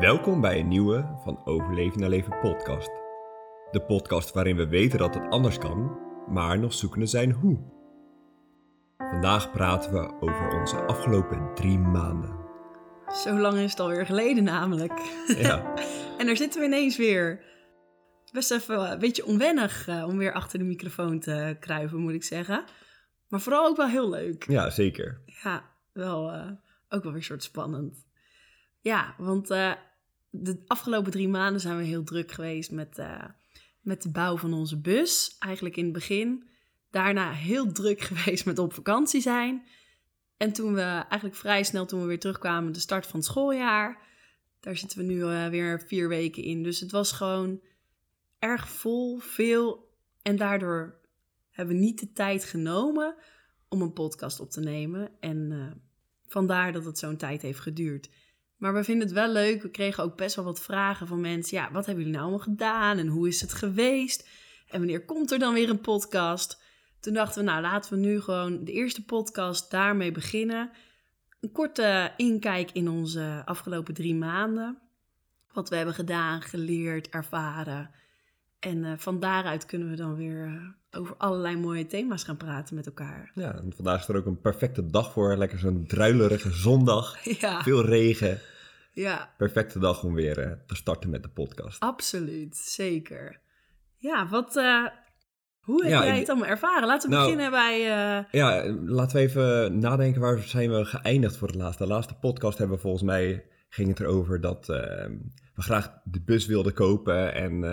Welkom bij een nieuwe van Overleven naar Leven podcast. De podcast waarin we weten dat het anders kan, maar nog zoekende zijn hoe. Vandaag praten we over onze afgelopen drie maanden. Zo lang is het alweer geleden namelijk. Ja, En daar zitten we ineens weer. Best even een beetje onwennig eh, om weer achter de microfoon te kruipen, moet ik zeggen. Maar vooral ook wel heel leuk. ja zeker. Ja, wel, eh, ook wel weer soort spannend. Ja, want eh, de afgelopen drie maanden zijn we heel druk geweest met, eh, met de bouw van onze bus. Eigenlijk in het begin. Daarna heel druk geweest met op vakantie zijn. En toen we eigenlijk vrij snel, toen we weer terugkwamen, de start van het schooljaar. Daar zitten we nu eh, weer vier weken in. Dus het was gewoon erg vol, veel. En daardoor hebben we niet de tijd genomen om een podcast op te nemen. En eh, vandaar dat het zo'n tijd heeft geduurd. Maar we vinden het wel leuk. We kregen ook best wel wat vragen van mensen. Ja, wat hebben jullie nou allemaal gedaan? En hoe is het geweest? En wanneer komt er dan weer een podcast? Toen dachten we, nou laten we nu gewoon de eerste podcast daarmee beginnen. Een korte inkijk in onze afgelopen drie maanden. Wat we hebben gedaan, geleerd, ervaren. En eh, van daaruit kunnen we dan weer eh, over allerlei mooie thema's gaan praten met elkaar. Ja, en vandaag is er ook een perfecte dag voor. Lekker zo'n druilerige zondag. Ja, Veel regen. ja Perfecte dag om weer eh, te starten met de podcast. absoluut. Zeker. Ja, wat, eh, hoe heb Ja, jij het allemaal ervaren? Laten we Nou- beginnen bij... eh, Ja, laten we even nadenken waar zijn we geëindigd voor het laatste. De laatste podcast hebben we volgens mij, ging het erover dat eh, we graag de bus wilden kopen. En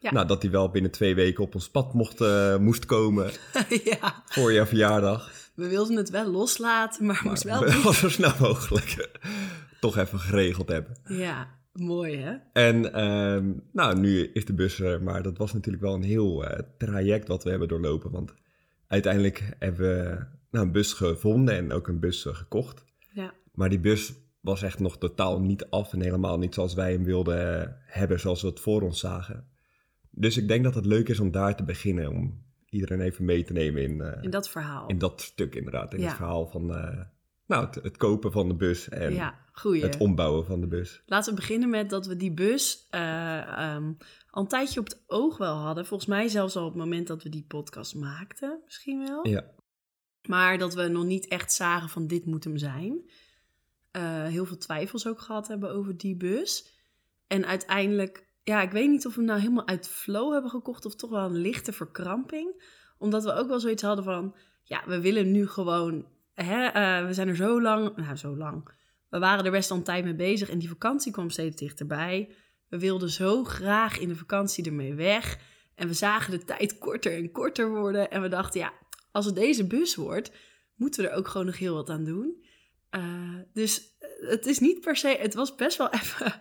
Ja. nou, dat die wel binnen twee weken op ons pad mocht, eh, moest komen ja, voor je verjaardag. we wilden het wel loslaten, maar, moest wel... we zo snel mogelijk toch even geregeld hebben. Ja, mooi hè? En ehm, nou, nu is de bus er, maar dat was natuurlijk wel een heel eh, traject wat we hebben doorlopen. Want uiteindelijk hebben we nou, een bus gevonden en ook een bus eh, gekocht. Ja, Maar die bus was echt nog totaal niet af en helemaal niet zoals wij hem wilden hebben, zoals we het voor ons zagen. Dus ik denk dat het leuk is om daar te beginnen, om iedereen even mee te nemen in, eh, in dat verhaal. in dat stuk inderdaad. In Ja. het verhaal van eh, nou, het, het kopen van de bus en ja, het ombouwen van de bus. Laten we beginnen met dat we die bus eh, ehm, al een tijdje op het oog wel hadden. Volgens mij zelfs al op het moment dat we die podcast maakten, misschien wel. Ja, Maar dat we nog niet echt zagen van dit moet hem zijn. Heel veel twijfels ook gehad hebben over die bus. En uiteindelijk, ja, ik weet niet of we hem nou helemaal uit flow hebben gekocht of toch wel een lichte verkramping. Omdat we ook wel zoiets hadden van, ja, we willen nu gewoon, hè, eh, we zijn er zo lang, nou zo lang. We waren er best al een tijd mee bezig en die vakantie kwam steeds dichterbij. We wilden zo graag in de vakantie ermee weg. En we zagen de tijd korter en korter worden. En we dachten, ja, als het deze bus wordt, moeten we er ook gewoon nog heel wat aan doen. Eh, dus eh, het is niet per se, het was best wel even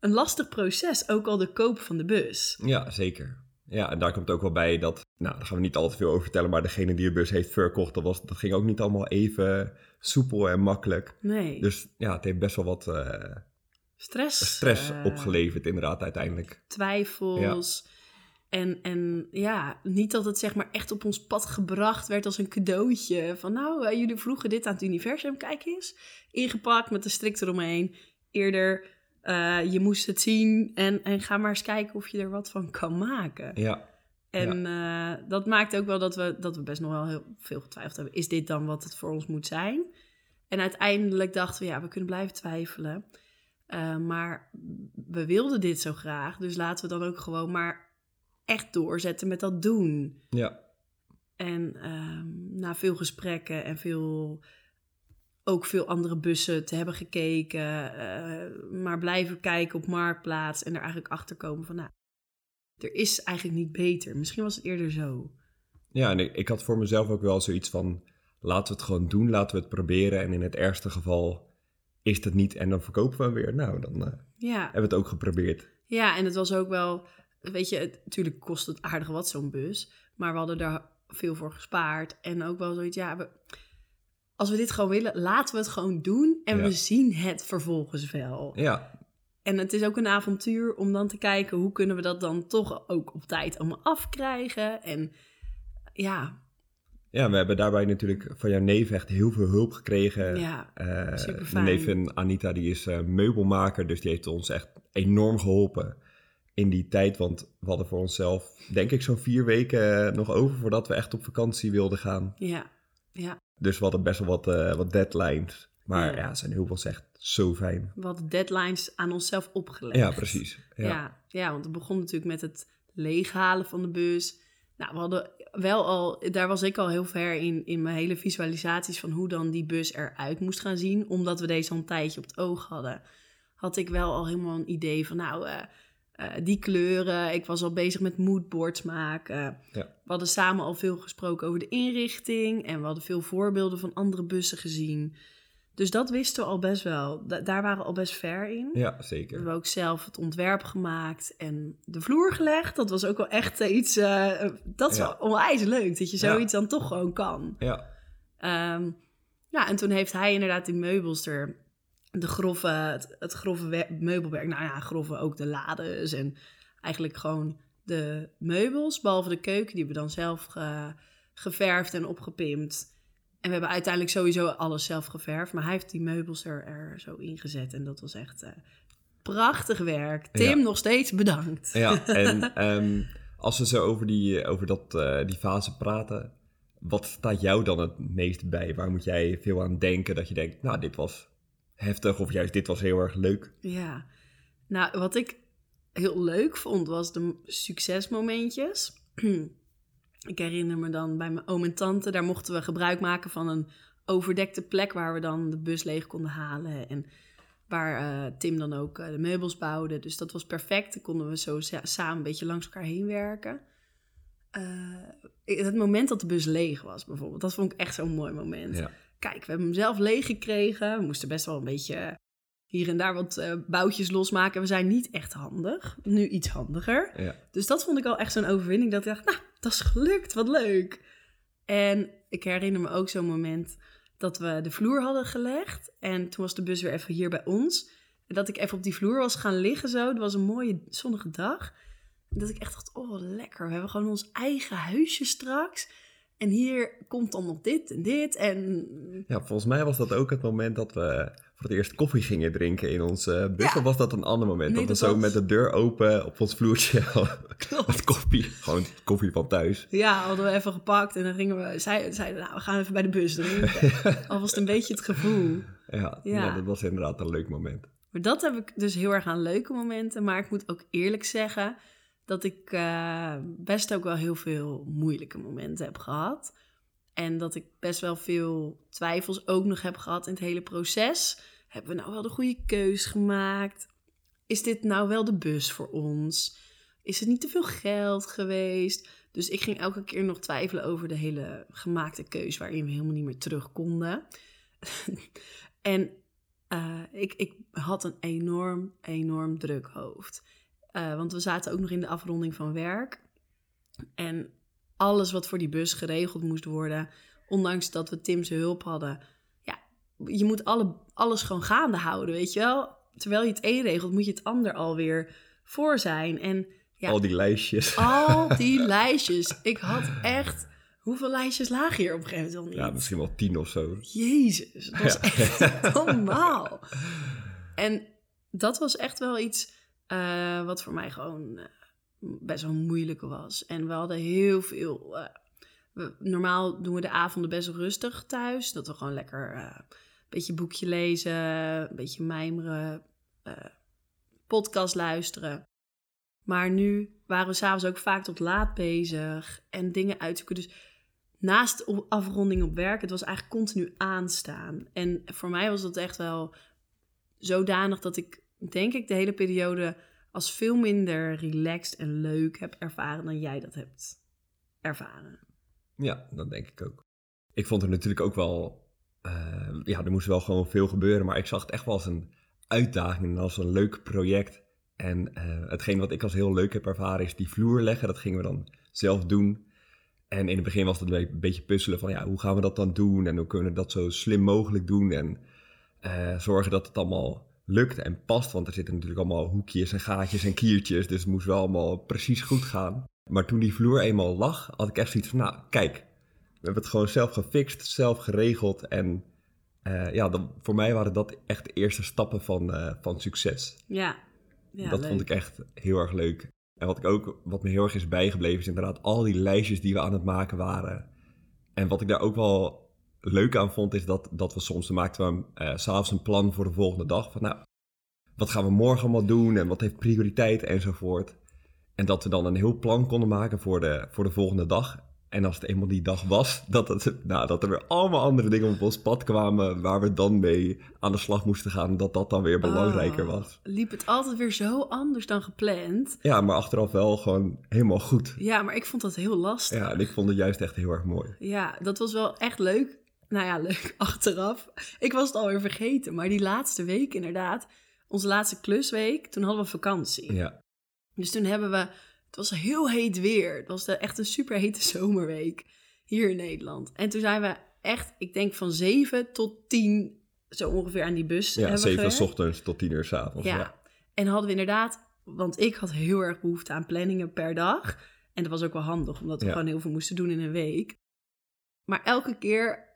een lastig proces, ook al de koop van de bus. ja, zeker. Ja, en daar komt ook wel bij dat, nou, daar gaan we niet al te veel over vertellen, maar degene die de bus heeft verkocht, dat, was, dat ging ook niet allemaal even soepel en makkelijk. Nee, Dus ja, het heeft best wel wat eh, stress. stress eh, opgeleverd inderdaad uiteindelijk. twijfels. En, en ja, niet dat het zeg maar echt op ons pad gebracht werd als een cadeautje. Van nou, eh, jullie vroegen dit aan het universum, kijk eens. Ingepakt met de strik eromheen. Eerder, eh, je moest het zien en, en ga maar eens kijken of je er wat van kan maken. Ja, En eh, dat maakt ook wel dat we, dat we best nog wel heel veel getwijfeld hebben. Is dit dan wat het voor ons moet zijn? En uiteindelijk dachten we, ja, we kunnen blijven twijfelen. Eh, maar we wilden dit zo graag. Dus laten we dan ook gewoon maar echt doorzetten met dat doen. ja, En ehm, na veel gesprekken en veel, ook veel andere bussen te hebben gekeken. eh, maar blijven kijken op Marktplaats. En er eigenlijk achter komen van, nou, er is eigenlijk niet beter. Misschien was het eerder zo. ja. En ik, ik had voor mezelf ook wel zoiets van, laten we het gewoon doen, laten we het proberen. En in het ergste geval is het niet en dan verkopen we hem weer. Nou, dan eh, Ja, hebben we het ook geprobeerd. ja en het was ook wel, weet je, het, natuurlijk kost het aardig wat zo'n bus. Maar we hadden daar veel voor gespaard. En ook wel zoiets, ja, we, als we dit gewoon willen, laten we het gewoon doen. En Ja. we zien het vervolgens wel. Ja, En het is ook een avontuur om dan te kijken hoe kunnen we dat dan toch ook op tijd allemaal afkrijgen. En ja, Ja, we hebben daarbij natuurlijk van jouw neef echt heel veel hulp gekregen. Ja, superfijn. Mijn neef en Anita, die is eh, meubelmaker, dus die heeft ons echt enorm geholpen in die tijd. Want we hadden voor onszelf, denk ik, zo'n vier weken eh, nog over voordat we echt op vakantie wilden gaan. ja, ja. Dus we hadden best wel wat, eh, wat deadlines. Maar Ja. ja, zijn hulp echt zo fijn. We hadden deadlines aan onszelf opgelegd. Ja, precies. Ja. Ja. Ja, want het begon natuurlijk met het leeghalen van de bus. Nou, we hadden wel al, daar was ik al heel ver in, in mijn hele visualisaties van hoe dan die bus eruit moest gaan zien. Omdat we deze al een tijdje op het oog hadden, had ik wel al helemaal een idee van, nou, eh, eh, die kleuren. Ik was al bezig met moodboards maken. Ja. We hadden samen al veel gesproken over de inrichting en we hadden veel voorbeelden van andere bussen gezien. Dus dat wisten we al best wel. Da- daar waren we al best ver in. Ja, We zeker. hebben ook zelf het ontwerp gemaakt en de vloer gelegd. Dat was ook wel echt iets. eh, dat is Ja. wel onwijs leuk dat je Ja. zoiets dan toch gewoon kan. Ja, Ehm, ja, en toen heeft hij inderdaad die meubels er. De grove, het, het grove wer- meubelwerk. Nou ja, grove ook de lades en eigenlijk gewoon de meubels. Behalve de keuken, die hebben we dan zelf ge- geverfd en opgepimpt. En we hebben uiteindelijk sowieso alles zelf geverfd. Maar hij heeft die meubels er, er zo ingezet. En dat was echt eh, prachtig werk. Tim, Ja. nog steeds bedankt. ja. en ehm, als we zo over die, over dat, eh, die fase praten, wat staat jou dan het meest bij? Waar moet jij veel aan denken dat je denkt, nou, dit was heftig of juist dit was heel erg leuk? Ja, nou wat ik heel leuk vond was de succesmomentjes. ik herinner me dan bij mijn oom en tante, daar mochten we gebruik maken van een overdekte plek waar we dan de bus leeg konden halen. En waar eh, Tim dan ook eh, de meubels bouwde. Dus dat was perfect. Dan konden we zo sa- samen een beetje langs elkaar heen werken. Eh, het moment dat de bus leeg was bijvoorbeeld, dat vond ik echt zo'n mooi moment Ja, kijk, we hebben hem zelf leeg gekregen. We moesten best wel een beetje hier en daar wat eh, boutjes losmaken. We zijn niet echt handig. Nu iets handiger. ja, Dus dat vond ik al echt zo'n overwinning. Dat ik dacht, nou, dat is gelukt. Wat leuk. En ik herinner me ook zo'n moment dat we de vloer hadden gelegd. En toen was de bus weer even hier bij ons. En dat ik even op die vloer was gaan liggen zo. Het was een mooie zonnige dag. En dat ik echt dacht, oh lekker. We hebben gewoon ons eigen huisje straks. En hier komt dan nog dit en dit. En ja, volgens mij was dat ook het moment dat we voor het eerst koffie gingen drinken in ons eh, bus. Ja. Of was dat een ander moment? Nee, dat we zo was- met de deur open op ons vloertje Klopt. wat koffie, gewoon koffie van thuis. Ja, hadden we even gepakt en dan gingen we, zei- zeiden nou, we gaan even bij de bus drinken. Al was het een beetje het gevoel. Ja, Ja. ja, dat was inderdaad een leuk moment. Maar dat heb ik dus heel erg aan leuke momenten. Maar ik moet ook eerlijk zeggen dat ik eh, best ook wel heel veel moeilijke momenten heb gehad. En dat ik best wel veel twijfels ook nog heb gehad in het hele proces. Hebben we nou wel de goede keus gemaakt? Is dit nou wel de bus voor ons? Is het niet te veel geld geweest? Dus ik ging elke keer nog twijfelen over de hele gemaakte keus waarin we helemaal niet meer terug konden. en eh, ik, ik had een enorm, enorm druk hoofd. Eh, want we zaten ook nog in de afronding van werk. En alles wat voor die bus geregeld moest worden, ondanks dat we Tim's hulp hadden. Ja, je moet alle, alles gewoon gaande houden, weet je wel. Terwijl je het een regelt, moet je het ander alweer voor zijn. En ja, Al die lijstjes. al die lijstjes. Ik had echt... Hoeveel lijstjes lagen hier op een gegeven moment al niet? Ja, misschien wel tien of zo. Jezus, dat was echt normaal. En dat was echt wel iets eh, wat voor mij gewoon eh, best wel moeilijk was. En we hadden heel veel... eh, normaal doen we de avonden best rustig thuis. Dat we gewoon lekker een beetje boekje lezen, een beetje mijmeren, podcast luisteren. Maar nu waren we s'avonds ook vaak tot laat bezig en dingen uitzoeken. Dus naast afronding op werk, het was eigenlijk continu aanstaan. En voor mij was dat echt wel zodanig dat ik, denk ik, de hele periode als veel minder relaxed en leuk heb ervaren dan jij dat hebt ervaren. Ja, dat denk ik ook. Ik vond er natuurlijk ook wel... eh, ja, er moest wel gewoon veel gebeuren, maar ik zag het echt wel als een uitdaging en als een leuk project. En eh, hetgeen wat ik als heel leuk heb ervaren is die vloer leggen. Dat gingen we dan zelf doen. En in het begin was het een be- beetje puzzelen van ja, hoe gaan we dat dan doen? En hoe kunnen we dat zo slim mogelijk doen? En eh, zorgen dat het allemaal lukt en past. Want er zitten natuurlijk allemaal hoekjes en gaatjes en kiertjes. Dus het moest wel allemaal precies goed gaan. Maar toen die vloer eenmaal lag, had ik echt zoiets van, nou, kijk, we hebben het gewoon zelf gefixt, zelf geregeld. En eh, ja, dan, voor mij waren dat echt de eerste stappen van, eh, van succes. Ja. ja dat leuk. vond ik echt heel erg leuk. En wat ik ook, wat me heel erg is bijgebleven, is inderdaad al die lijstjes die we aan het maken waren. En wat ik daar ook wel leuk aan vond, is dat, dat we soms maakten we eh, s'avonds een plan voor de volgende dag. Van nou, wat gaan we morgen allemaal doen en wat heeft prioriteit enzovoort. En dat we dan een heel plan konden maken voor de, voor de volgende dag. En als het eenmaal die dag was, dat, het, nou, dat er weer allemaal andere dingen op ons pad kwamen waar we dan mee aan de slag moesten gaan. Dat dat dan weer belangrijker Oh, was. Liep het altijd weer zo anders dan gepland. Ja, maar achteraf wel gewoon helemaal goed. Ja, maar ik vond dat heel lastig. Ja, en ik vond het juist echt heel erg mooi. Ja, dat was wel echt leuk. Nou ja, leuk achteraf. Ik was het alweer vergeten, maar die laatste week inderdaad, onze laatste klusweek, toen hadden we vakantie. Ja, Dus toen hebben we, het was heel heet weer. Het was echt een super hete zomerweek hier in Nederland. En toen zijn we echt, ik denk van 7 tot 10 zo ongeveer aan die bus ja hebben 7 uur gewerkt. s ochtends tot 10 uur s avonds. Ja. Ja. En hadden we inderdaad, want ik had heel erg behoefte aan planningen per dag. En dat was ook wel handig, omdat we Ja. gewoon heel veel moesten doen in een week. Maar elke keer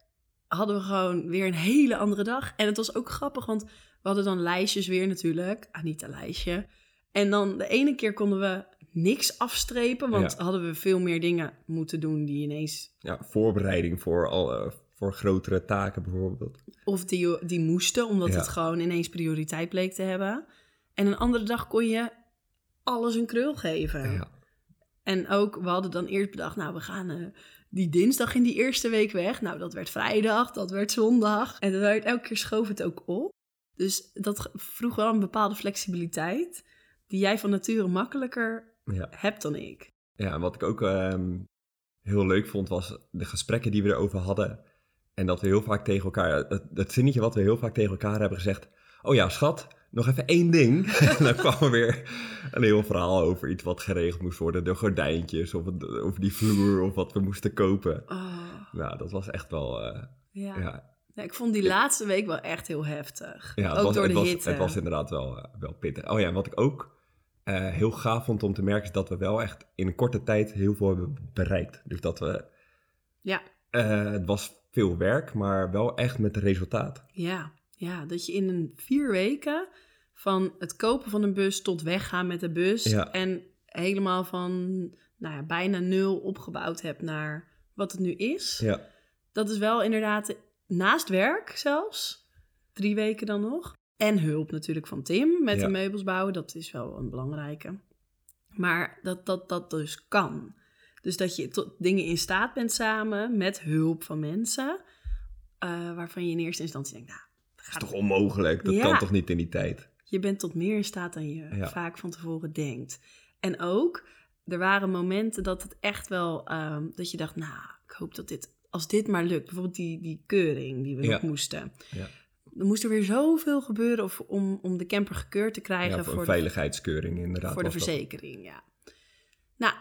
hadden we gewoon weer een hele andere dag. En het was ook grappig, want we hadden dan lijstjes weer natuurlijk. Anita-lijstje. En dan de ene keer konden we niks afstrepen, want Ja. hadden we veel meer dingen moeten doen die ineens... ja, voorbereiding voor, al, voor grotere taken bijvoorbeeld. Of die, die moesten, omdat Ja. het gewoon ineens prioriteit bleek te hebben. En een andere dag kon je alles een krul geven. Ja. En ook, we hadden dan eerst bedacht, nou, we gaan eh, die dinsdag in die eerste week weg. Nou, dat werd vrijdag, dat werd zondag. En dan werd, elke keer schoof het ook op. Dus dat vroeg wel een bepaalde flexibiliteit, die jij van nature makkelijker Ja. hebt dan ik. ja, en wat ik ook ehm, heel leuk vond, was de gesprekken die we erover hadden. En dat we heel vaak tegen elkaar, het, het zinnetje wat we heel vaak tegen elkaar hebben gezegd. Oh ja, schat, nog even één ding. en dan kwam er weer een heel verhaal over iets wat geregeld moest worden. De gordijntjes of het- over die vloer of wat we moesten kopen. Oh, Nou, dat was echt wel, eh, ja. ja, Ja, Ik vond die laatste week wel echt heel heftig. Ja, ook was, door de was, hitte. Het was inderdaad wel, eh, wel pittig. Oh ja, en wat ik ook eh, heel gaaf vond om te merken... is dat we wel echt in een korte tijd heel veel hebben bereikt. Dus dat we... Ja. het was veel werk, maar wel echt met resultaat. Ja, ja, dat je in een vier weken van het kopen van een bus tot weggaan met de bus Ja. en helemaal van nou ja, bijna nul opgebouwd hebt naar wat het nu is. Ja, Dat is wel inderdaad naast werk zelfs, drie weken dan nog. En hulp natuurlijk van Tim met Ja. de meubels bouwen, dat is wel een belangrijke. Maar dat dat, dat dus kan. Dus dat je tot dingen in staat bent samen met hulp van mensen, eh, waarvan je in eerste instantie denkt, nou, dat is gaat toch onmogelijk? Dat Ja. kan toch niet in die tijd? je bent tot meer in staat dan je Ja. vaak van tevoren denkt. En ook, er waren momenten dat het echt wel, ehm, dat je dacht, nou, ik hoop dat dit, als dit maar lukt. Bijvoorbeeld die, die keuring die we nog moesten. Ja. Er moest er weer zoveel gebeuren of, om, om de camper gekeurd te krijgen Ja, voor voor, een de, veiligheidskeuring inderdaad. voor de dat. verzekering. Ja. Nou,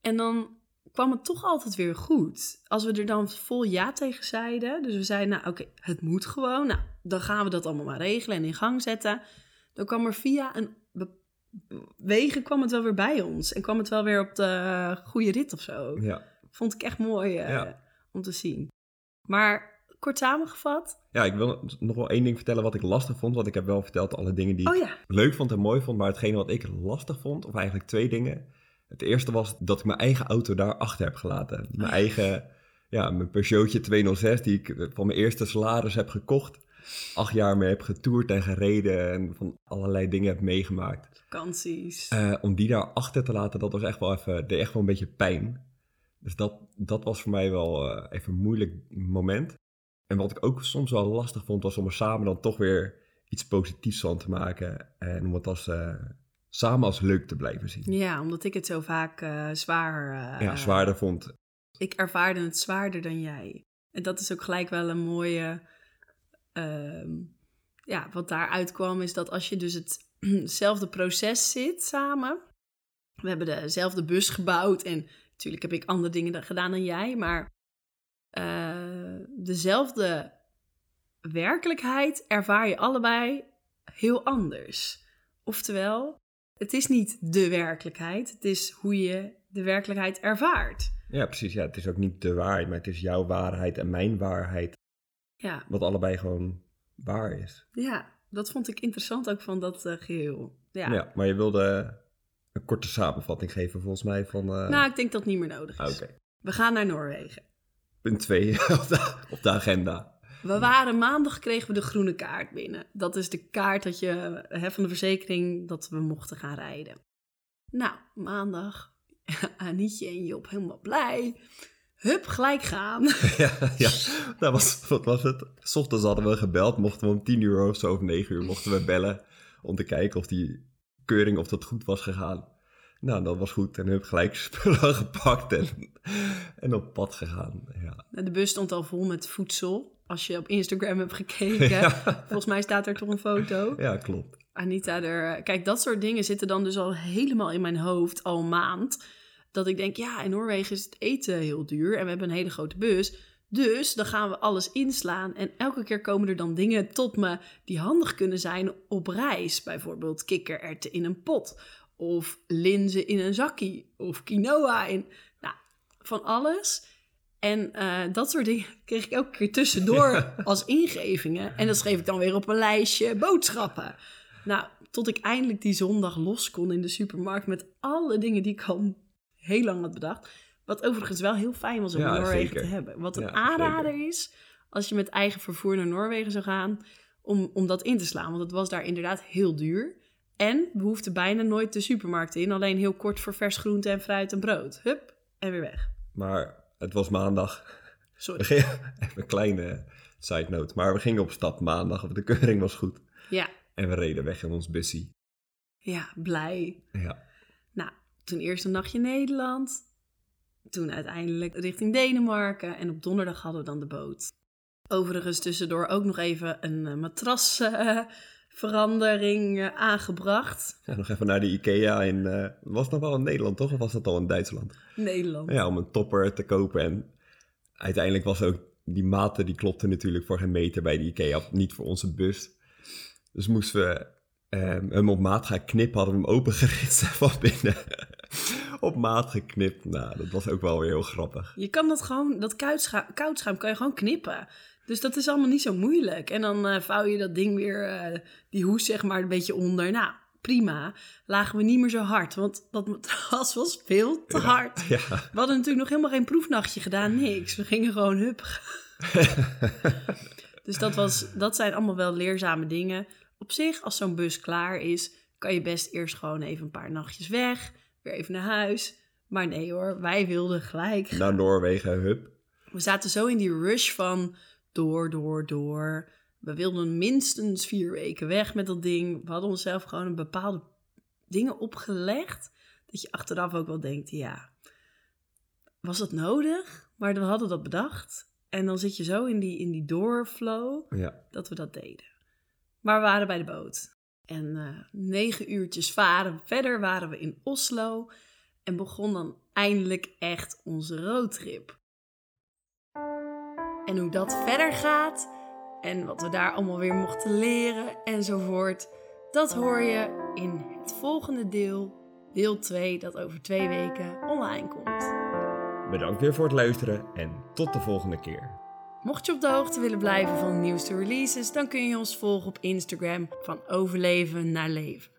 en dan kwam het toch altijd weer goed. Als we er dan vol ja tegen zeiden. Dus we zeiden, nou oké, het moet gewoon. Nou, dan gaan we dat allemaal maar regelen en in gang zetten. Dan kwam er via een wegen kwam het wel weer bij ons. En kwam het wel weer op de goede rit of zo. Ja. Vond ik echt mooi eh, Ja. om te zien. Maar kort samengevat. ja, ik wil nog wel één ding vertellen wat ik lastig vond. Want ik heb wel verteld alle dingen die Oh ik leuk vond en mooi vond. Maar hetgene wat ik lastig vond, of eigenlijk twee dingen. Het eerste was dat ik mijn eigen auto daar achter heb gelaten. Mijn eigen, ja, mijn Peugeotje 206 die ik van mijn eerste salaris heb gekocht. Acht jaar mee heb getoerd en gereden en van allerlei dingen heb meegemaakt. vakanties. Eh, om die daar achter te laten, dat was echt wel even, deed echt wel een beetje pijn. Dus dat, dat was voor mij wel eh, even een moeilijk moment. En wat ik ook soms wel lastig vond, was om er samen dan toch weer iets positiefs van te maken. En om het als, eh, samen als leuk te blijven zien. ja, omdat ik het zo vaak zwaar... eh, ja, zwaarder vond. ik ervaarde het zwaarder dan jij. En dat is ook gelijk wel een mooie. ehm, ja, wat daaruit kwam is dat als je dus het- hetzelfde proces zit samen. We hebben dezelfde bus gebouwd en natuurlijk heb ik andere dingen gedaan dan jij, maar eh, dezelfde werkelijkheid ervaar je allebei heel anders. Oftewel, het is niet de werkelijkheid, het is hoe je de werkelijkheid ervaart. Ja, precies. Ja, het is ook niet de waarheid, maar het is jouw waarheid en mijn waarheid. Ja, Wat allebei gewoon waar is. ja dat vond ik interessant ook van dat eh, geheel. Ja. Ja. maar je wilde een korte samenvatting geven volgens mij van... eh, Nou, ik denk dat het niet meer nodig ah, is. Oké, We gaan naar Noorwegen. punt 2 op, de, op de agenda. We waren maandag kregen we de groene kaart binnen. Dat is de kaart dat je, hè, van de verzekering dat we mochten gaan rijden. Nou, maandag, Anietje en Job helemaal blij. Hup, gelijk gaan. ja, ja. Dat was, wat was het? S ochtends hadden we gebeld, mochten we om 10 uur of zo of 9 uur mochten we bellen om te kijken of die keuring of dat goed was gegaan. Nou, dat was goed en hup, gelijk spullen gepakt en, en op pad gegaan. Ja. De bus stond al vol met voedsel. Als je op Instagram hebt gekeken, Ja. volgens mij staat er toch een foto. ja, klopt. Anita er. Kijk, dat soort dingen zitten dan dus al helemaal in mijn hoofd, al een maand. Dat ik denk, ja, in Noorwegen is het eten heel duur en we hebben een hele grote bus. Dus dan gaan we alles inslaan. En elke keer komen er dan dingen tot me die handig kunnen zijn op reis. Bijvoorbeeld kikkererwten in een pot. Of linzen in een zakkie. Of quinoa in. Nou, van alles. En eh, dat soort dingen kreeg ik elke keer tussendoor als ingevingen. En dat schreef ik dan weer op een lijstje boodschappen. Nou, tot ik eindelijk die zondag los kon in de supermarkt met alle dingen die ik al heel lang had bedacht. Wat overigens wel heel fijn was om Ja, Noorwegen zeker. te hebben. Wat een Ja, aanrader is als je met eigen vervoer naar Noorwegen zou gaan, om, om dat in te slaan. Want het was daar inderdaad heel duur. En we hoefden bijna nooit de supermarkt in. Alleen heel kort voor vers groente en fruit en brood. Hup, en weer weg. Maar het was maandag. We Sorry. gingen, even een kleine side note, maar we gingen op stap maandag, de keuring was goed. Ja, En we reden weg in ons bussie. ja, blij. Ja, Nou, toen eerst een nachtje Nederland. Toen uiteindelijk richting Denemarken. En op donderdag hadden we dan de boot. Overigens tussendoor ook nog even een eh, matrasverandering eh, aangebracht. Ja, nog even naar de IKEA in, eh, was het nog wel in Nederland toch? Of was dat al in Duitsland? Nederland. Ja, om een topper te kopen. En uiteindelijk was ook die maten, die klopte natuurlijk voor geen meter bij de IKEA. Niet voor onze bus. Dus moesten we ehm, hem op maat gaan knippen. Hadden we hem opengeritst en van binnen op maat geknipt. Nou, dat was ook wel weer heel grappig. Je kan dat gewoon, dat koudscha- koudschuim kan je gewoon knippen. Dus dat is allemaal niet zo moeilijk. En dan eh, vouw je dat ding weer, eh, die hoes zeg maar, een beetje onder. Nou, prima. Lagen we niet meer zo hard, want dat matras was veel te hard. Ja, We hadden natuurlijk nog helemaal geen proefnachtje gedaan, niks. We gingen gewoon hup. dus dat, was, dat zijn allemaal wel leerzame dingen. Op zich, als zo'n bus klaar is, kan je best eerst gewoon even een paar nachtjes weg. Weer even naar huis. Maar nee hoor, wij wilden gelijk. naar Noorwegen, hup. We zaten zo in die rush van door, door, door. We wilden minstens vier weken weg met dat ding. We hadden onszelf gewoon een bepaalde dingen opgelegd. Dat je achteraf ook wel denkt, ja, was dat nodig? Maar we hadden dat bedacht. En dan zit je zo in die, in die doorflow Ja, dat we dat deden. Maar we waren bij de boot. En eh, negen uurtjes varen verder waren we in Oslo. En begon dan eindelijk echt onze roadtrip. En hoe dat verder gaat en wat we daar allemaal weer mochten leren enzovoort, dat hoor je in het volgende deel, deel 2, dat over twee weken online komt. bedankt weer voor het luisteren en tot de volgende keer. Mocht je op de hoogte willen blijven van de nieuwste releases, dan kun je ons volgen op Instagram van overleven naar leven.